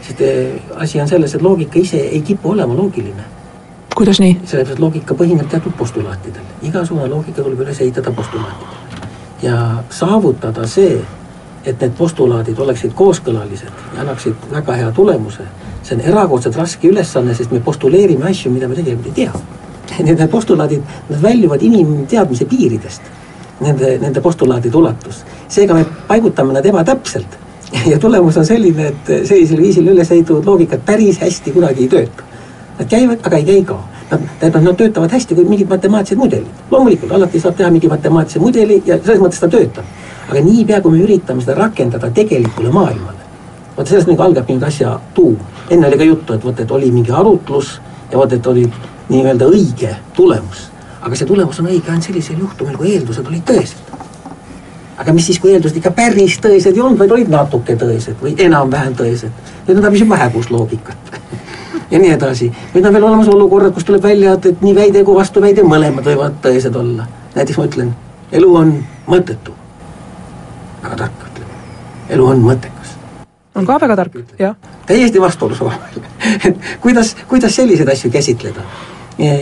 D: sest eh, asi on selles, et loogika ise ei kipu olema loogiline
C: kuidas nii?
D: sellepärast, et loogika põhineb teatud postulaatidel, igasugune loogika tuleb üles ehitada postulaatidele. ja saavutada see, et need postulaadid oleksid kooskõlalised ja annaksid väga hea tulemuse, see on erakordselt raske ülesanne, sest me postuleerime asju, mida me tegelikult ei tea. Need, need postulaadid, nad väljuvad inimteadmise piiridest, nende, nende postulaadide ulatus. seega me paigutame nad ebatäpselt ja tulemus on selline, et sellisel viisil üles ehitatud loogikad päris hästi kunagi ei tööta Nad käivad, aga ei käi ka. Nad, tähendab, nad töötavad hästi kui mingid matemaatilised mudelid. loomulikult, alati saab teha mingi matemaatilise mudeli ja selles mõttes ta töötab. aga niipea, kui me üritame seda rakendada tegelikule maailmale, vot sellest nagu algab nüüd asja tuum. enne oli ka juttu, et vot, et oli mingi arutlus ja vot, et oli nii-öelda õige tulemus. aga see tulemus on õige ainult sellisel juhtumil, kui eeldused olid tõesed. aga mis siis, kui eeldused ikka päris tõesed ei olnud, vaid olid natuke tõesed või enam-vähem tõesed. Need on täpselt vähemusloogikat ja nii edasi. nüüd on veel olemas olukorrad, kus tuleb välja, et, et nii väide kui vastuväide mõlemad võivad tõesed olla. näiteks ma ütlen, elu on mõttetu. väga tark ütleme, elu on mõttekas.
C: on ka väga tark, jah.
D: täiesti vastuolus omavahel et kuidas, kuidas selliseid asju käsitleda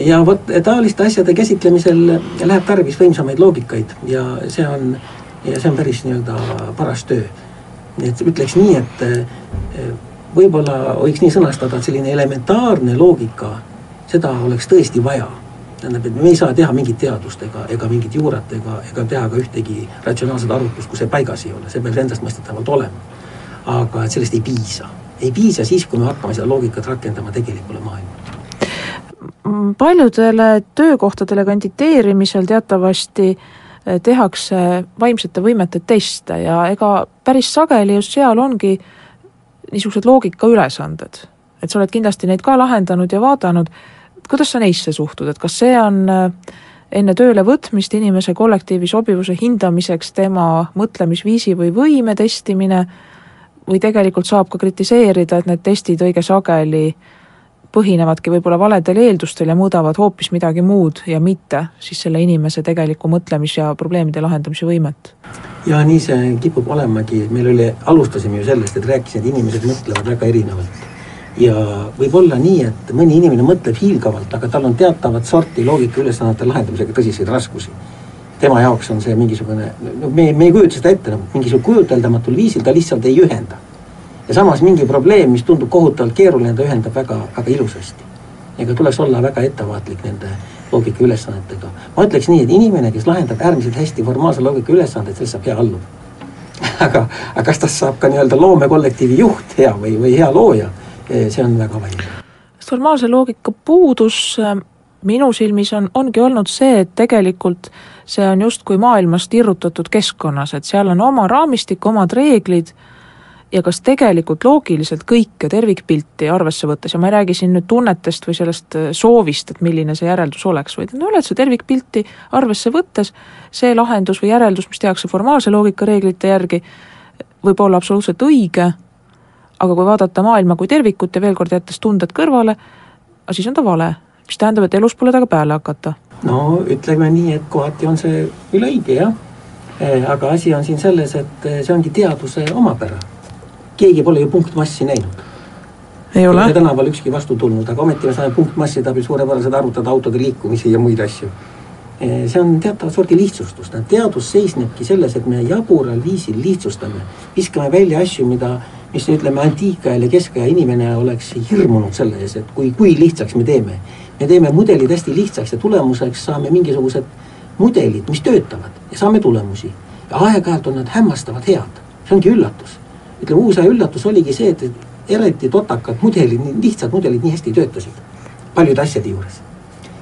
D: ja vot taoliste asjade käsitlemisel läheb tarvis võimsamaid loogikaid ja see on, ja see on päris nii-öelda paras töö. et ütleks nii, et võib-olla võiks nii sõnastada, et selline elementaarne loogika, seda oleks tõesti vaja. tähendab, et me ei saa teha mingit teadust ega, ega mingit juurat ega, ega teha ka ühtegi ratsionaalset arvutlust, kui see paigas ei ole, see peab endastmõistetavalt olema. aga et sellest ei piisa, ei piisa siis, kui me hakkame seda loogikat rakendama tegelikule maailmale
C: paljudele töökohtadele kandideerimisel teatavasti eh, tehakse vaimsete võimete teste ja ega päris sageli just seal ongi äh, niisugused loogikaülesanded, et sa oled kindlasti neid ka lahendanud ja vaadanud, kuidas sa neisse suhtud, et kas see on äh, enne tööle võtmist inimese kollektiivi sobivuse hindamiseks tema mõtlemisviisi või võime testimine? Või tegelikult saab ka kritiseerida, et need testid õige sageli põhinevadki võib-olla valedel eeldustel ja muudavad hoopis midagi muud ja mitte siis selle inimese tegelikku mõtlemis- ja probleemide lahendamise võimet.
D: Ja nii see kipub olemagi, meil oli, alustasime ju sellest, et rääkisin, et inimesed mõtlevad väga erinevalt. ja võib olla nii, et mõni inimene mõtleb hiilgavalt, aga tal on teatavat sorti loogikaülesannete lahendamisega tõsiseid raskusi. tema jaoks on see mingisugune, no me, me ei kujuta seda ette, nagu mingisugune kujuteldamatul viisil ta lihtsalt ei ühenda ja samas mingi probleem, mis tundub kohutavalt keeruline, ta ühendab väga, väga ilusasti. ega tuleks olla väga ettevaatlik nende loogika ülesannetega. ma ütleks nii, et inimene, kes lahendab äärmiselt hästi formaalse loogika ülesandeid, sellest saab hea alluv aga, aga kas tast saab ka nii-öelda loomekollektiivi juht hea või, või hea looja, see on väga vaieldav.
C: formaalse loogika puudus äh, minu silmis on, ongi olnud see, et tegelikult see on justkui maailmast irrutatud keskkonnas, et seal on oma raamistik, omad reeglid ja kas tegelikult loogiliselt kõike tervikpilti arvesse võttes ja ma ei räägi siin nüüd tunnetest või sellest äh, soovist, et milline see järeldus oleks, vaid no üleüldse tervikpilti arvesse võttes see lahendus või järeldus, mis tehakse formaalse loogika reeglite järgi, võib olla absoluutselt õige, aga kui vaadata maailma kui tervikut ja veel kord jättes tunded kõrvale, siis on ta vale, mis tähendab, et elus pole temaga peale hakata.
D: no ütleme nii, et kohati on see küll õige, jah. Eh, aga asi on siin selles, et eh, see ongi teaduse omapära keegi pole ju punktmassi näinud.
C: ei ole?
D: tänaval ükski vastu tulnud, aga ometi me saame punktmasside abil suurepäraselt arvutada autode liikumisi ja muid asju. see on teatavat sorti lihtsustus, teadus seisnebki selles, et me jabural viisil lihtsustame, viskame välja asju, mida, mis ütleme, antiikajal ja keskaja inimene oleks hirmunud selle ees, et kui, kui lihtsaks me teeme. me teeme mudelid hästi lihtsaks ja tulemuseks saame mingisugused mudelid, mis töötavad ja saame tulemusi. ja aeg-ajalt on nad hämmastavalt head, see ongi üllatus ütleme, uusaja üllatus oligi see, et eriti totakad mudelid, lihtsad mudelid nii hästi töötasid paljude asjade juures.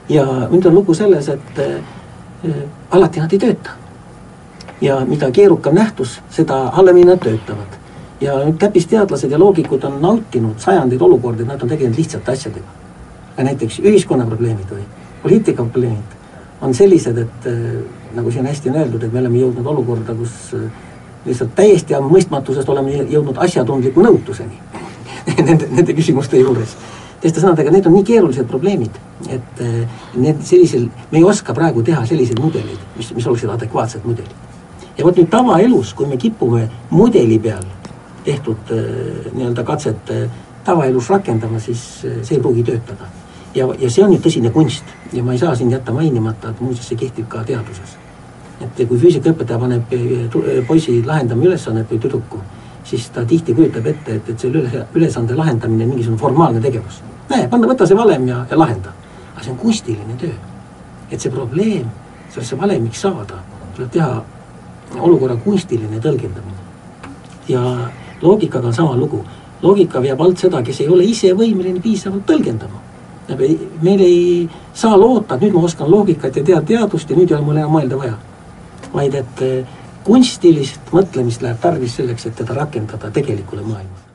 D: ja nüüd on lugu selles, et äh, alati nad ei tööta. ja mida keerukam nähtus, seda halvemini nad töötavad. ja nüüd täppisteadlased ja loogikud on nautinud sajandeid olukordi, et nad on tegelenud lihtsate asjadega. näiteks ühiskonnaprobleemid või poliitikaprobleemid on sellised, et äh, nagu siin hästi on öeldud, et me oleme jõudnud olukorda, kus äh, lihtsalt täiesti mõistmatusest oleme jõudnud asjatundliku nõutuseni nende, nende küsimuste juures. teiste sõnadega, need on nii keerulised probleemid, et eh, need sellisel, me ei oska praegu teha selliseid mudeleid, mis, mis oleksid adekvaatsed mudelid. ja vot nüüd tavaelus, kui me kipume mudeli peal tehtud eh, nii-öelda katset tavaelus rakendama, siis eh, see ei pruugi töötada. ja, ja see on nüüd tõsine kunst ja ma ei saa siin jätta mainimata, et muuseas see kehtib ka teaduses et kui füüsikaõpetaja paneb eh, eh, poisi lahendama ülesannet või tüdruku, siis ta tihti kujutab ette, et, et selle ülesande lahendamine on mingisugune formaalne tegevus. näe, panna, võta see valem ja, ja lahenda. aga see on kunstiline töö. et see probleem, sellesse valemiks saada, tuleb teha olukorra kunstiline tõlgendamine. ja loogikaga on sama lugu. loogika veab alt seda, kes ei ole ise võimeline piisavalt tõlgendama. meil ei saa loota, et nüüd ma oskan loogikat ja tean teadust ja nüüd ei ole mul enam mõelda vaja vaid et eh, kunstilist mõtlemist läheb tarvis selleks, et teda rakendada tegelikule maailmale.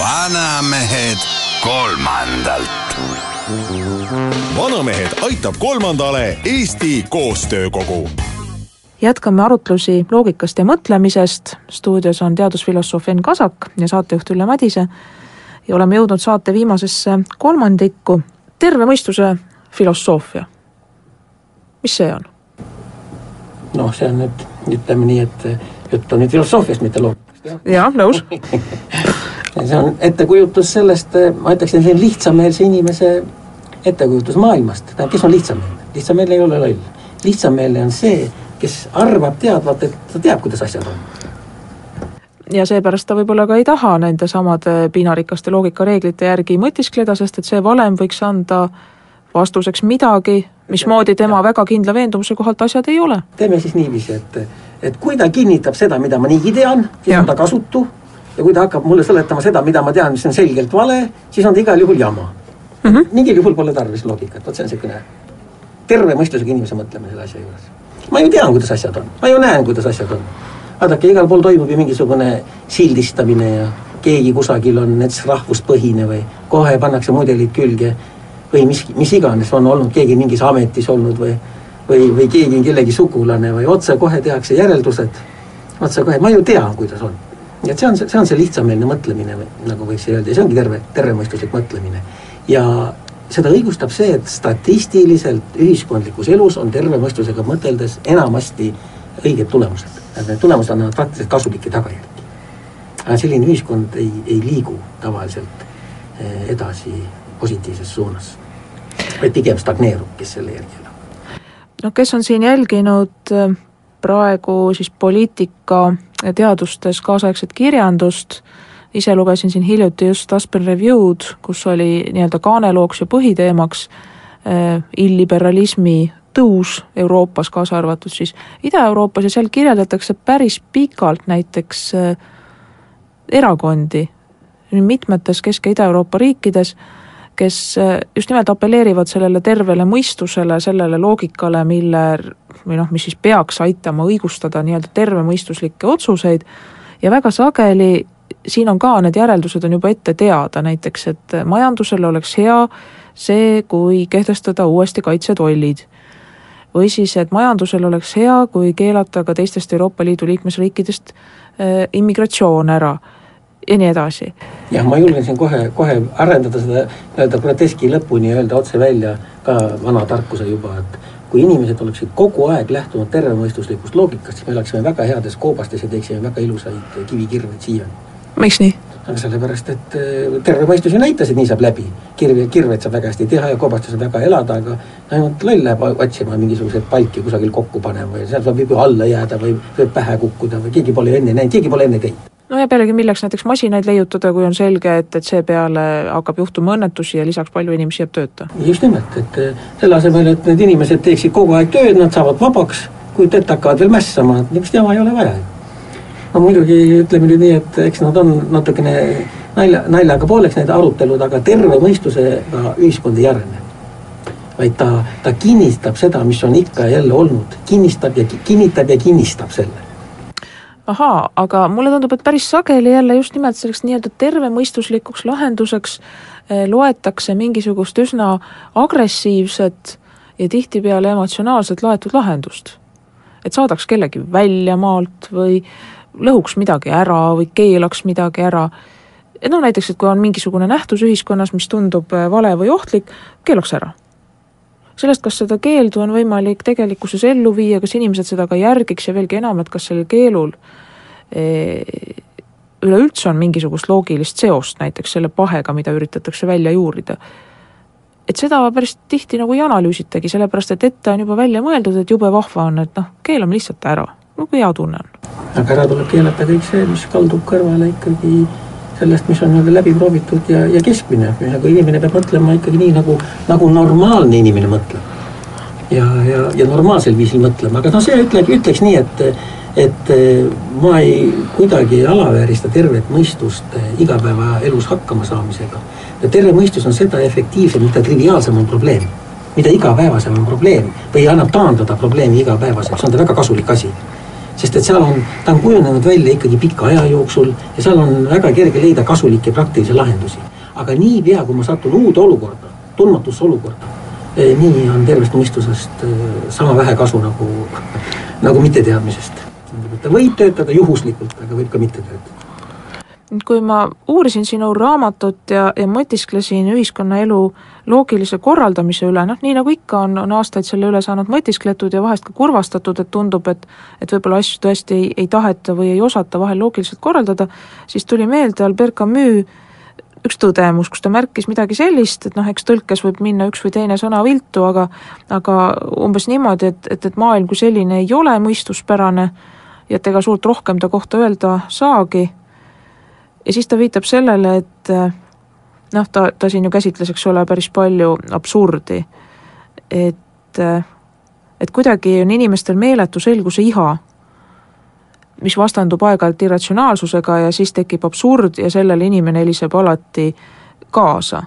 A: vanamehed kolmandalt.
B: vanamehed aitab kolmandale Eesti Koostöökogu
C: jätkame arutlusi loogikast ja mõtlemisest, stuudios on teadusfilosoof Enn Kasak ja saatejuht Ülle Madise ja oleme jõudnud saate viimasesse kolmandikku, terve mõistuse filosoofia. mis see on?
D: noh, see on nüüd, ütleme nii, et jutt on nüüd filosoofiast, mitte loogikast,
C: jah? jah, nõus
D: see on ettekujutus sellest, ma ütleksin, see on lihtsameelse inimese ettekujutus maailmast, tähendab, kes on lihtsameelne? lihtsameelne ei ole loll. lihtsameelne on see, kes arvab teadvalt, et ta teab, kuidas asjad on
C: ja seepärast ta võib-olla ka ei taha nende samade piinarikaste loogikareeglite järgi mõtiskleda, sest et see valem võiks anda vastuseks midagi, mismoodi tema väga kindla veendumuse kohalt asjad ei ole.
D: teeme siis niiviisi, et, et kui ta kinnitab seda, mida ma niigi tean, siis ja. on ta kasutu ja kui ta hakkab mulle seletama seda, mida ma tean, mis on selgelt vale, siis on ta igal juhul jama mm. -hmm. mingil juhul pole tarvis loogikat, vot see on niisugune terve mõistusega inimese mõtlemine selle asja juures. ma ju tean, kuidas asjad on, ma ju näen, kuidas asjad on vaadake, igal pool toimub ju mingisugune sildistamine ja keegi kusagil on näiteks rahvuspõhine või kohe pannakse mudelid külge või mis, mis iganes, on olnud keegi mingis ametis olnud või või, või keegi on kellegi sugulane või otsekohe tehakse järeldused, otsekohe, ma ju tean, kuidas on. nii et see on, see on see lihtsameelne mõtlemine, nagu võiks öelda, ja see ongi terve, tervemõistuslik mõtlemine. ja seda õigustab see, et statistiliselt ühiskondlikus elus on terve mõistusega mõteldes enamasti õiged tulemused tulemused annavad praktiliselt kasulikke tagajärgi. aga selline ühiskond ei, ei liigu tavaliselt eh, edasi positiivses suunas, vaid pigem stagneerub, kes selle järgi elab.
C: no kes on siin jälginud eh, praegu siis poliitika teadustes kaasaegset kirjandust, ise lugesin siin hiljuti just Aspen Review'd, kus oli nii-öelda kaanelooks ja põhiteemaks eh, illiberalismi tõus Euroopas, kaasa arvatud siis Ida-Euroopas ja seal kirjeldatakse päris pikalt näiteks äh, erakondi mitmetes Kesk- ja Ida-Euroopa riikides, kes äh, just nimelt apelleerivad sellele tervele mõistusele, sellele loogikale, mille või noh, mis siis peaks aitama õigustada nii-öelda tervemõistuslikke otsuseid ja väga sageli siin on ka need järeldused on juba ette teada, näiteks et majandusel oleks hea see, kui kehtestada uuesti kaitsetollid. Või siis, et majandusel oleks hea, kui keelata ka teistest Euroopa Liidu liikmesriikidest äh, immigratsioon ära ja nii edasi.
D: jah, ma julgen siin kohe, kohe arendada seda nii-öelda groteski lõpuni ja öelda otse välja ka vana tarkuse juba, et kui inimesed oleksid kogu aeg lähtunud tervemõistuslikust loogikast, siis me elaksime väga heades koobastes ja teeksime väga ilusaid kivikirveid siiani.
C: miks nii?
D: Aga sellepärast, et äh, terve mõistus ju näitas, et nii saab läbi. kirve, kirveid saab väga hästi teha ja koobastes saab väga elada, aga ainult loll läheb otsima mingisuguseid palki kusagil kokku panema ja seal võib ju alla jääda või võib pähe kukkuda või keegi pole enne näinud, keegi pole enne teinud
C: no ja pealegi, milleks näiteks masinaid leiutada, kui on selge, et, et seepeale hakkab juhtuma õnnetusi ja lisaks palju inimesi jääb tööta?
D: just nimelt, et äh, selle asemel, et need inimesed teeksid kogu aeg tööd, nad saavad vabaks, kuid et hakkavad veel mässama, niisugust jama ei ole vaja no muidugi ütleme nüüd nii, et eks nad on natukene nalja, naljaga pooleks need arutelud, aga terve mõistusega ühiskond ei arene. vaid ta, ta kinnistab seda, mis on ikka ja jälle olnud, kinnistab ja kinnitab ja kinnistab selle
C: ahaa, aga mulle tundub, et päris sageli jälle just nimelt selleks nii-öelda tervemõistuslikuks lahenduseks eh, loetakse mingisugust üsna agressiivset ja tihtipeale emotsionaalselt laetud lahendust. et saadaks kellegi välja maalt või lõhuks midagi ära või keelaks midagi ära, et noh, näiteks, et kui on mingisugune nähtus ühiskonnas, mis tundub äh, vale või ohtlik, keelaks ära. sellest, kas seda keeldu on võimalik tegelikkuses ellu viia, kas inimesed seda ka järgiks ja veelgi enam, et kas sellel keelul eh, üleüldse on mingisugust loogilist seost näiteks selle pahega, mida üritatakse välja juurida. et seda päris tihti nagu ei analüüsitagi, sellepärast et ette on juba välja mõeldud, et jube vahva on, et noh, keelame lihtsalt ära, no kui hea tunne on
D: aga ära tuleb keelata kõik see, mis kaldub kõrvale ikkagi sellest, mis on nii-öelda läbi proovitud ja, ja keskmine, nagu inimene peab mõtlema ikkagi nii, nagu, nagu normaalne inimene mõtleb. ja, ja, ja normaalsel viisil mõtlema, aga noh, see ütlegi, ütleks nii, et et ma ei, kuidagi ei alaväärista tervet mõistust igapäevaelus hakkama saamisega. ja terve mõistus on seda efektiivsem, mida triviaalsem on probleem. mida igapäevasem on probleem või annab taandada probleemi igapäevaseks, on ta väga kasulik asi sest et seal on, ta on kujunenud välja ikkagi pika aja jooksul ja seal on väga kerge leida kasulikke praktilisi lahendusi. aga niipea, kui ma satun uude olukorda, tundmatusse olukorda, eh, nii on tervest mõistusest eh, sama vähe kasu nagu, nagu mitteteadmisest. ta võib töötada juhuslikult, aga võib ka mitte töötada
C: kui ma uurisin sinu raamatut ja, ja mõtisklesin ühiskonnaelu loogilise korraldamise üle, noh nii nagu ikka, on, on aastaid selle üle saanud mõtiskletud ja vahest ka kurvastatud, et tundub, et et võib-olla asju tõesti ei, ei taheta või ei osata vahel loogiliselt korraldada, siis tuli meelde Albert Camus üks tõdemus, kus ta märkis midagi sellist, et noh, eks tõlkes võib minna üks või teine sõna viltu, aga aga umbes niimoodi, et, et, et maailm kui selline ei ole mõistuspärane ja et ega suurt rohkem ta kohta öelda saagi ja siis ta viitab sellele, et eh, noh, ta, ta siin ju käsitles, eks ole, päris palju absurdi, et, eh, et kuidagi on inimestel meeletu selguse iha, mis vastandub aeg-ajalt irratsionaalsusega ja siis tekib absurd ja sellele inimene heliseb alati kaasa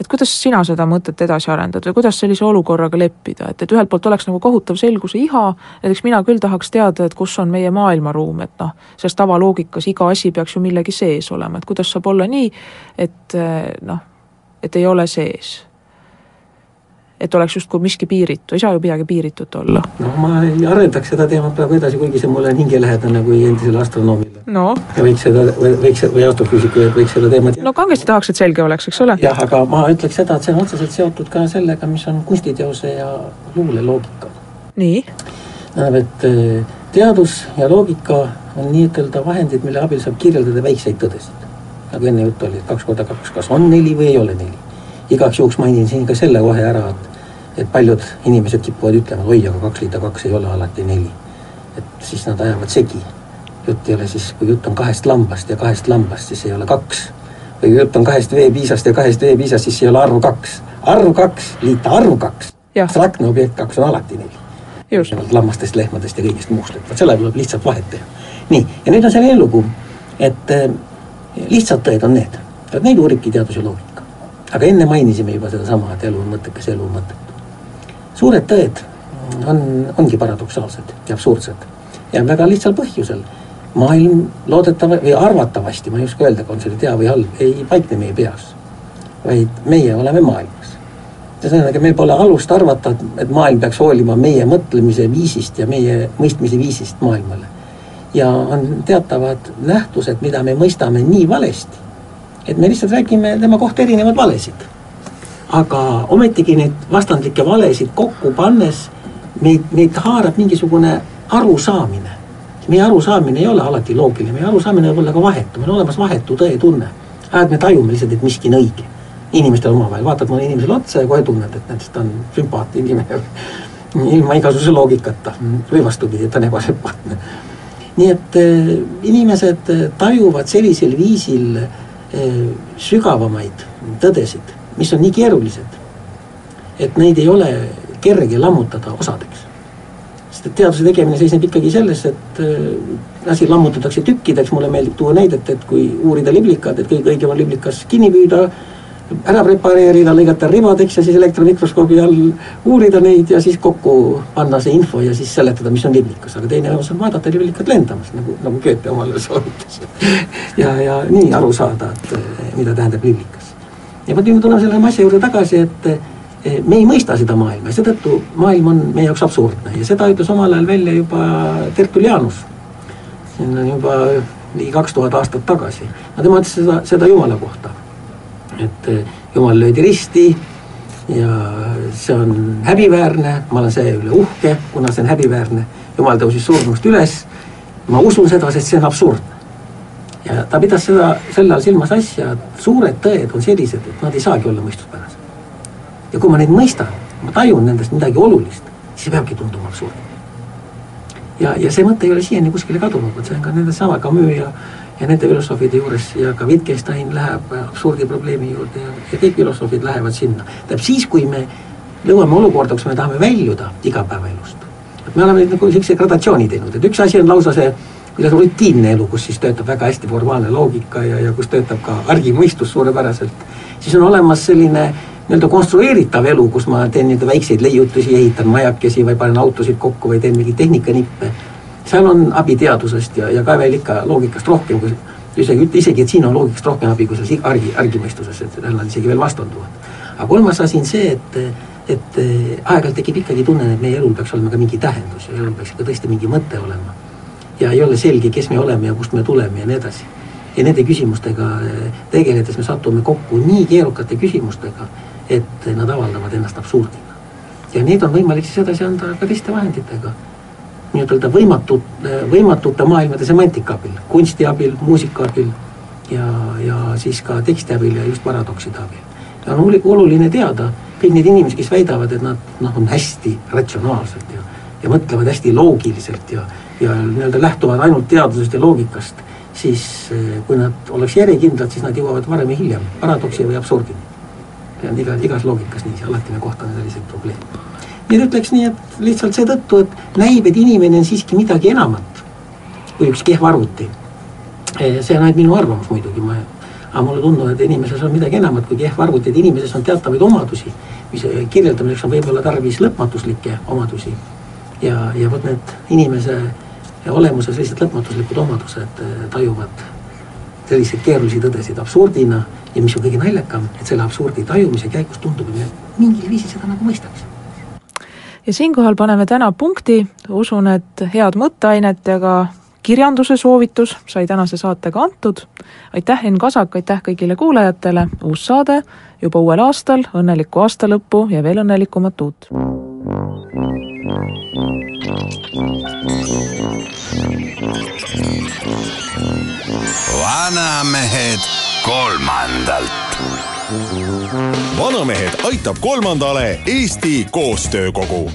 C: et kuidas sina seda mõtet edasi arendad või kuidas sellise olukorraga leppida, et, et ühelt poolt oleks nagu kohutav selguse iha, näiteks mina küll tahaks teada, et kus on meie maailmaruum, et noh, selles tavaloogikas iga asi peaks ju millegi sees olema, et kuidas saab olla nii, et noh, et ei ole sees et oleks justkui miski piiritu, ei saa ju midagi piiritut olla.
D: no ma ei arendaks seda teemat praegu edasi, kuigi see mulle on hingelähedane kui endisele astronoomile.
C: no.
D: võiks seda, võiks, või astrofüüsikule, võiks seda teemat
C: no kangesti tahaks, et selge oleks, eks ole?
D: jah, aga ma ütleks seda, et see on otseselt seotud ka sellega, mis on kunstiteose ja luule loogika.
C: nii?
D: tähendab, et eh, teadus ja loogika on nii-ütelda vahendid, mille abil saab kirjeldada väikseid tõdesid. nagu enne juttu oli, et kaks korda kaks, kas on neli või ei ole neli igaks juhuks mainin siin ka selle kohe ära, et et paljud inimesed kipuvad ütlema, oi, aga kaks liita kaks ei ole alati neli. et siis nad ajavad segi. jutt ei ole siis, kui jutt on kahest lambast ja kahest lambast, siis ei ole kaks. või kui jutt on kahest veepiisast ja kahest veepiisast, siis ei ole arv kaks. arv kaks, liita arv kaks. abstraktne objekt kaks on alati neli. erinevalt lammastest, lehmadest ja kõigest muust, et vot selle tuleb lihtsalt vahet teha. nii, ja nüüd on selline lugu, et äh, lihtsad tõed on need, et neid uuribki teadus ja loogika aga enne mainisime juba sedasama, et elu on mõttekas, elu on mõttetu. Suured tõed on, ongi paradoksaalsed ja absurdsed ja väga lihtsal põhjusel. maailm loodetava või arvatavasti, ma ei oska öelda, on see hea või halb, ei paikne meie peas, vaid meie oleme maailmas. ühesõnaga, meil pole alust arvata, et maailm peaks hoolima meie mõtlemise viisist ja meie mõistmise viisist maailmale. ja on teatavad nähtused, mida me mõistame nii valesti et me lihtsalt räägime tema kohta erinevaid valesid. Aga ometigi neid vastandlikke valesid kokku pannes meid, meid haarab mingisugune arusaamine. meie arusaamine ei ole alati loogiline, meie arusaamine võib olla ka vahetu, meil on olemas vahetu tõetunne. ajad me tajume lihtsalt, et miski on õige. inimestel omavahel, vaatad mõnele inimesele otsa ja kohe tunned, et näed, ta on sümpaatne inimene ilma igasuguse loogikata või vastupidi, et ta on ebasümpaatne. nii et äh, inimesed tajuvad sellisel viisil äh, Eh, sügavamaid tõdesid, mis on nii keerulised, et neid ei ole kerge lammutada osadeks. sest et teaduse tegemine seisneb ikkagi selles, et äh, asi lammutatakse tükkideks, mulle meeldib tuua näidet, et kui uurida liblikad, et kõige õigem on liblikas kinni püüda, ära prepareerida, lõigata ribadeks ja siis elektronmikroskoobi all uurida neid ja siis kokku panna see info ja siis seletada, mis on liblikas, aga teine võimalus on vaadata liblikat lendamas, nagu, nagu Goethe omale soovitas ja, ja nii aru saada, et mida tähendab liblikas. Ja vot me tuleme selle asja juurde tagasi, et eh, me ei mõista seda maailma ja seetõttu maailm on meie jaoks absurdne ja seda ütles omal ajal välja juba Tertullianus. siin on juba ligi kaks tuhat aastat tagasi, no tema ütles seda, seda Jumala kohta et eh, jumal löödi risti ja see on häbiväärne, ma olen selle üle uhke, kuna see on häbiväärne. jumal tõusis surnust üles, ma usun seda, sest see on absurdne. Ja ta pidas seda sel ajal silmas asja, et suured tõed on sellised, et nad ei saagi olla mõistuspärased. ja kui ma neid mõistan, ma tajun nendest midagi olulist, siis peabki tunduma absurdne. ja, ja see mõte ei ole siiani kuskile kadunud, vot see on ka nende sama Camus ja ja nende filosoofide juures ja ka Wittgenstein läheb absurdi probleemi juurde ja, ja kõik filosoofid lähevad sinna. tähendab siis, kui me jõuame olukorda, kus me tahame väljuda igapäevaelust. et me oleme nagu niisuguse gradatsiooni teinud, et üks asi on lausa see kuidas rutiinne elu, kus siis töötab väga hästi formaalne loogika ja, ja kus töötab ka argimõistus suurepäraselt, siis on olemas selline nii-öelda konstrueeritav elu, kus ma teen nii-öelda väikseid leiutusi, ehitan majakesi või panen autosid kokku või teen mingeid tehnikanippe seal on abi teadusest ja, ja ka veel ikka loogikast rohkem, kui isegi, isegi, et siin on loogikast rohkem abi kui selles argi, argimõistuses, et nad isegi veel vastanduvad. aga kolmas asi on see, et, et aeg-ajalt tekib ikkagi tunne, et meie elul peaks olema ka mingi tähendus ja elul peaks ikka tõesti mingi mõte olema. Ja ei ole selge, kes me oleme ja kust me tuleme ja nii edasi. ja nende küsimustega tegeledes me satume kokku nii keerukate küsimustega, et nad avaldavad ennast absurdina. ja neid on võimalik siis edasi anda ka teiste vahenditega nii-ütelda võimatud, võimatute maailmade semantika abil, kunsti abil, muusika abil ja, ja siis ka teksti abil ja just paradokside abil. ja on oluline teada, kõik need inimesed, kes väidavad, et nad noh, on hästi ratsionaalsed ja, ja mõtlevad hästi loogiliselt ja, ja nii-öelda lähtuvad ainult teadusest ja loogikast, siis eh, kui nad oleks järjekindlad, siis nad jõuavad varem või hiljem paradoksi või absurdini. see on iga, igas loogikas nii, alati me kohtame selliseid probleeme ja ütleks nii, et lihtsalt seetõttu, et näib, et inimene on siiski midagi enamat kui üks kehv arvuti. Eh, see on ainult minu arvamus muidugi, ma, aga mulle tundub, et inimeses on midagi enamat kui kehv arvuti, et inimeses on teatavaid omadusi, mis kirjeldamiseks on võib-olla tarvis lõpmatuslikke omadusi. ja, ja vot need inimese olemuse sellised lõpmatuslikud omadused eh, tajuvad selliseid keerulisi tõdesid absurdina ja mis on kõige naljakam, et selle absurdi tajumise käigus tundub, et me mingil viisil seda nagu mõistaks.
C: Ja siinkohal paneme täna punkti, usun, et head mõtteainet ja ka kirjanduse soovitus sai tänase saatega antud. aitäh, Enn Kasak, aitäh kõigile kuulajatele, uus saade juba uuel aastal, õnnelikku aasta lõppu ja veel õnnelikumat uut!
A: Vanamehed kolmandalt.
B: vanamehed aitab kolmandale Eesti Koostöökogu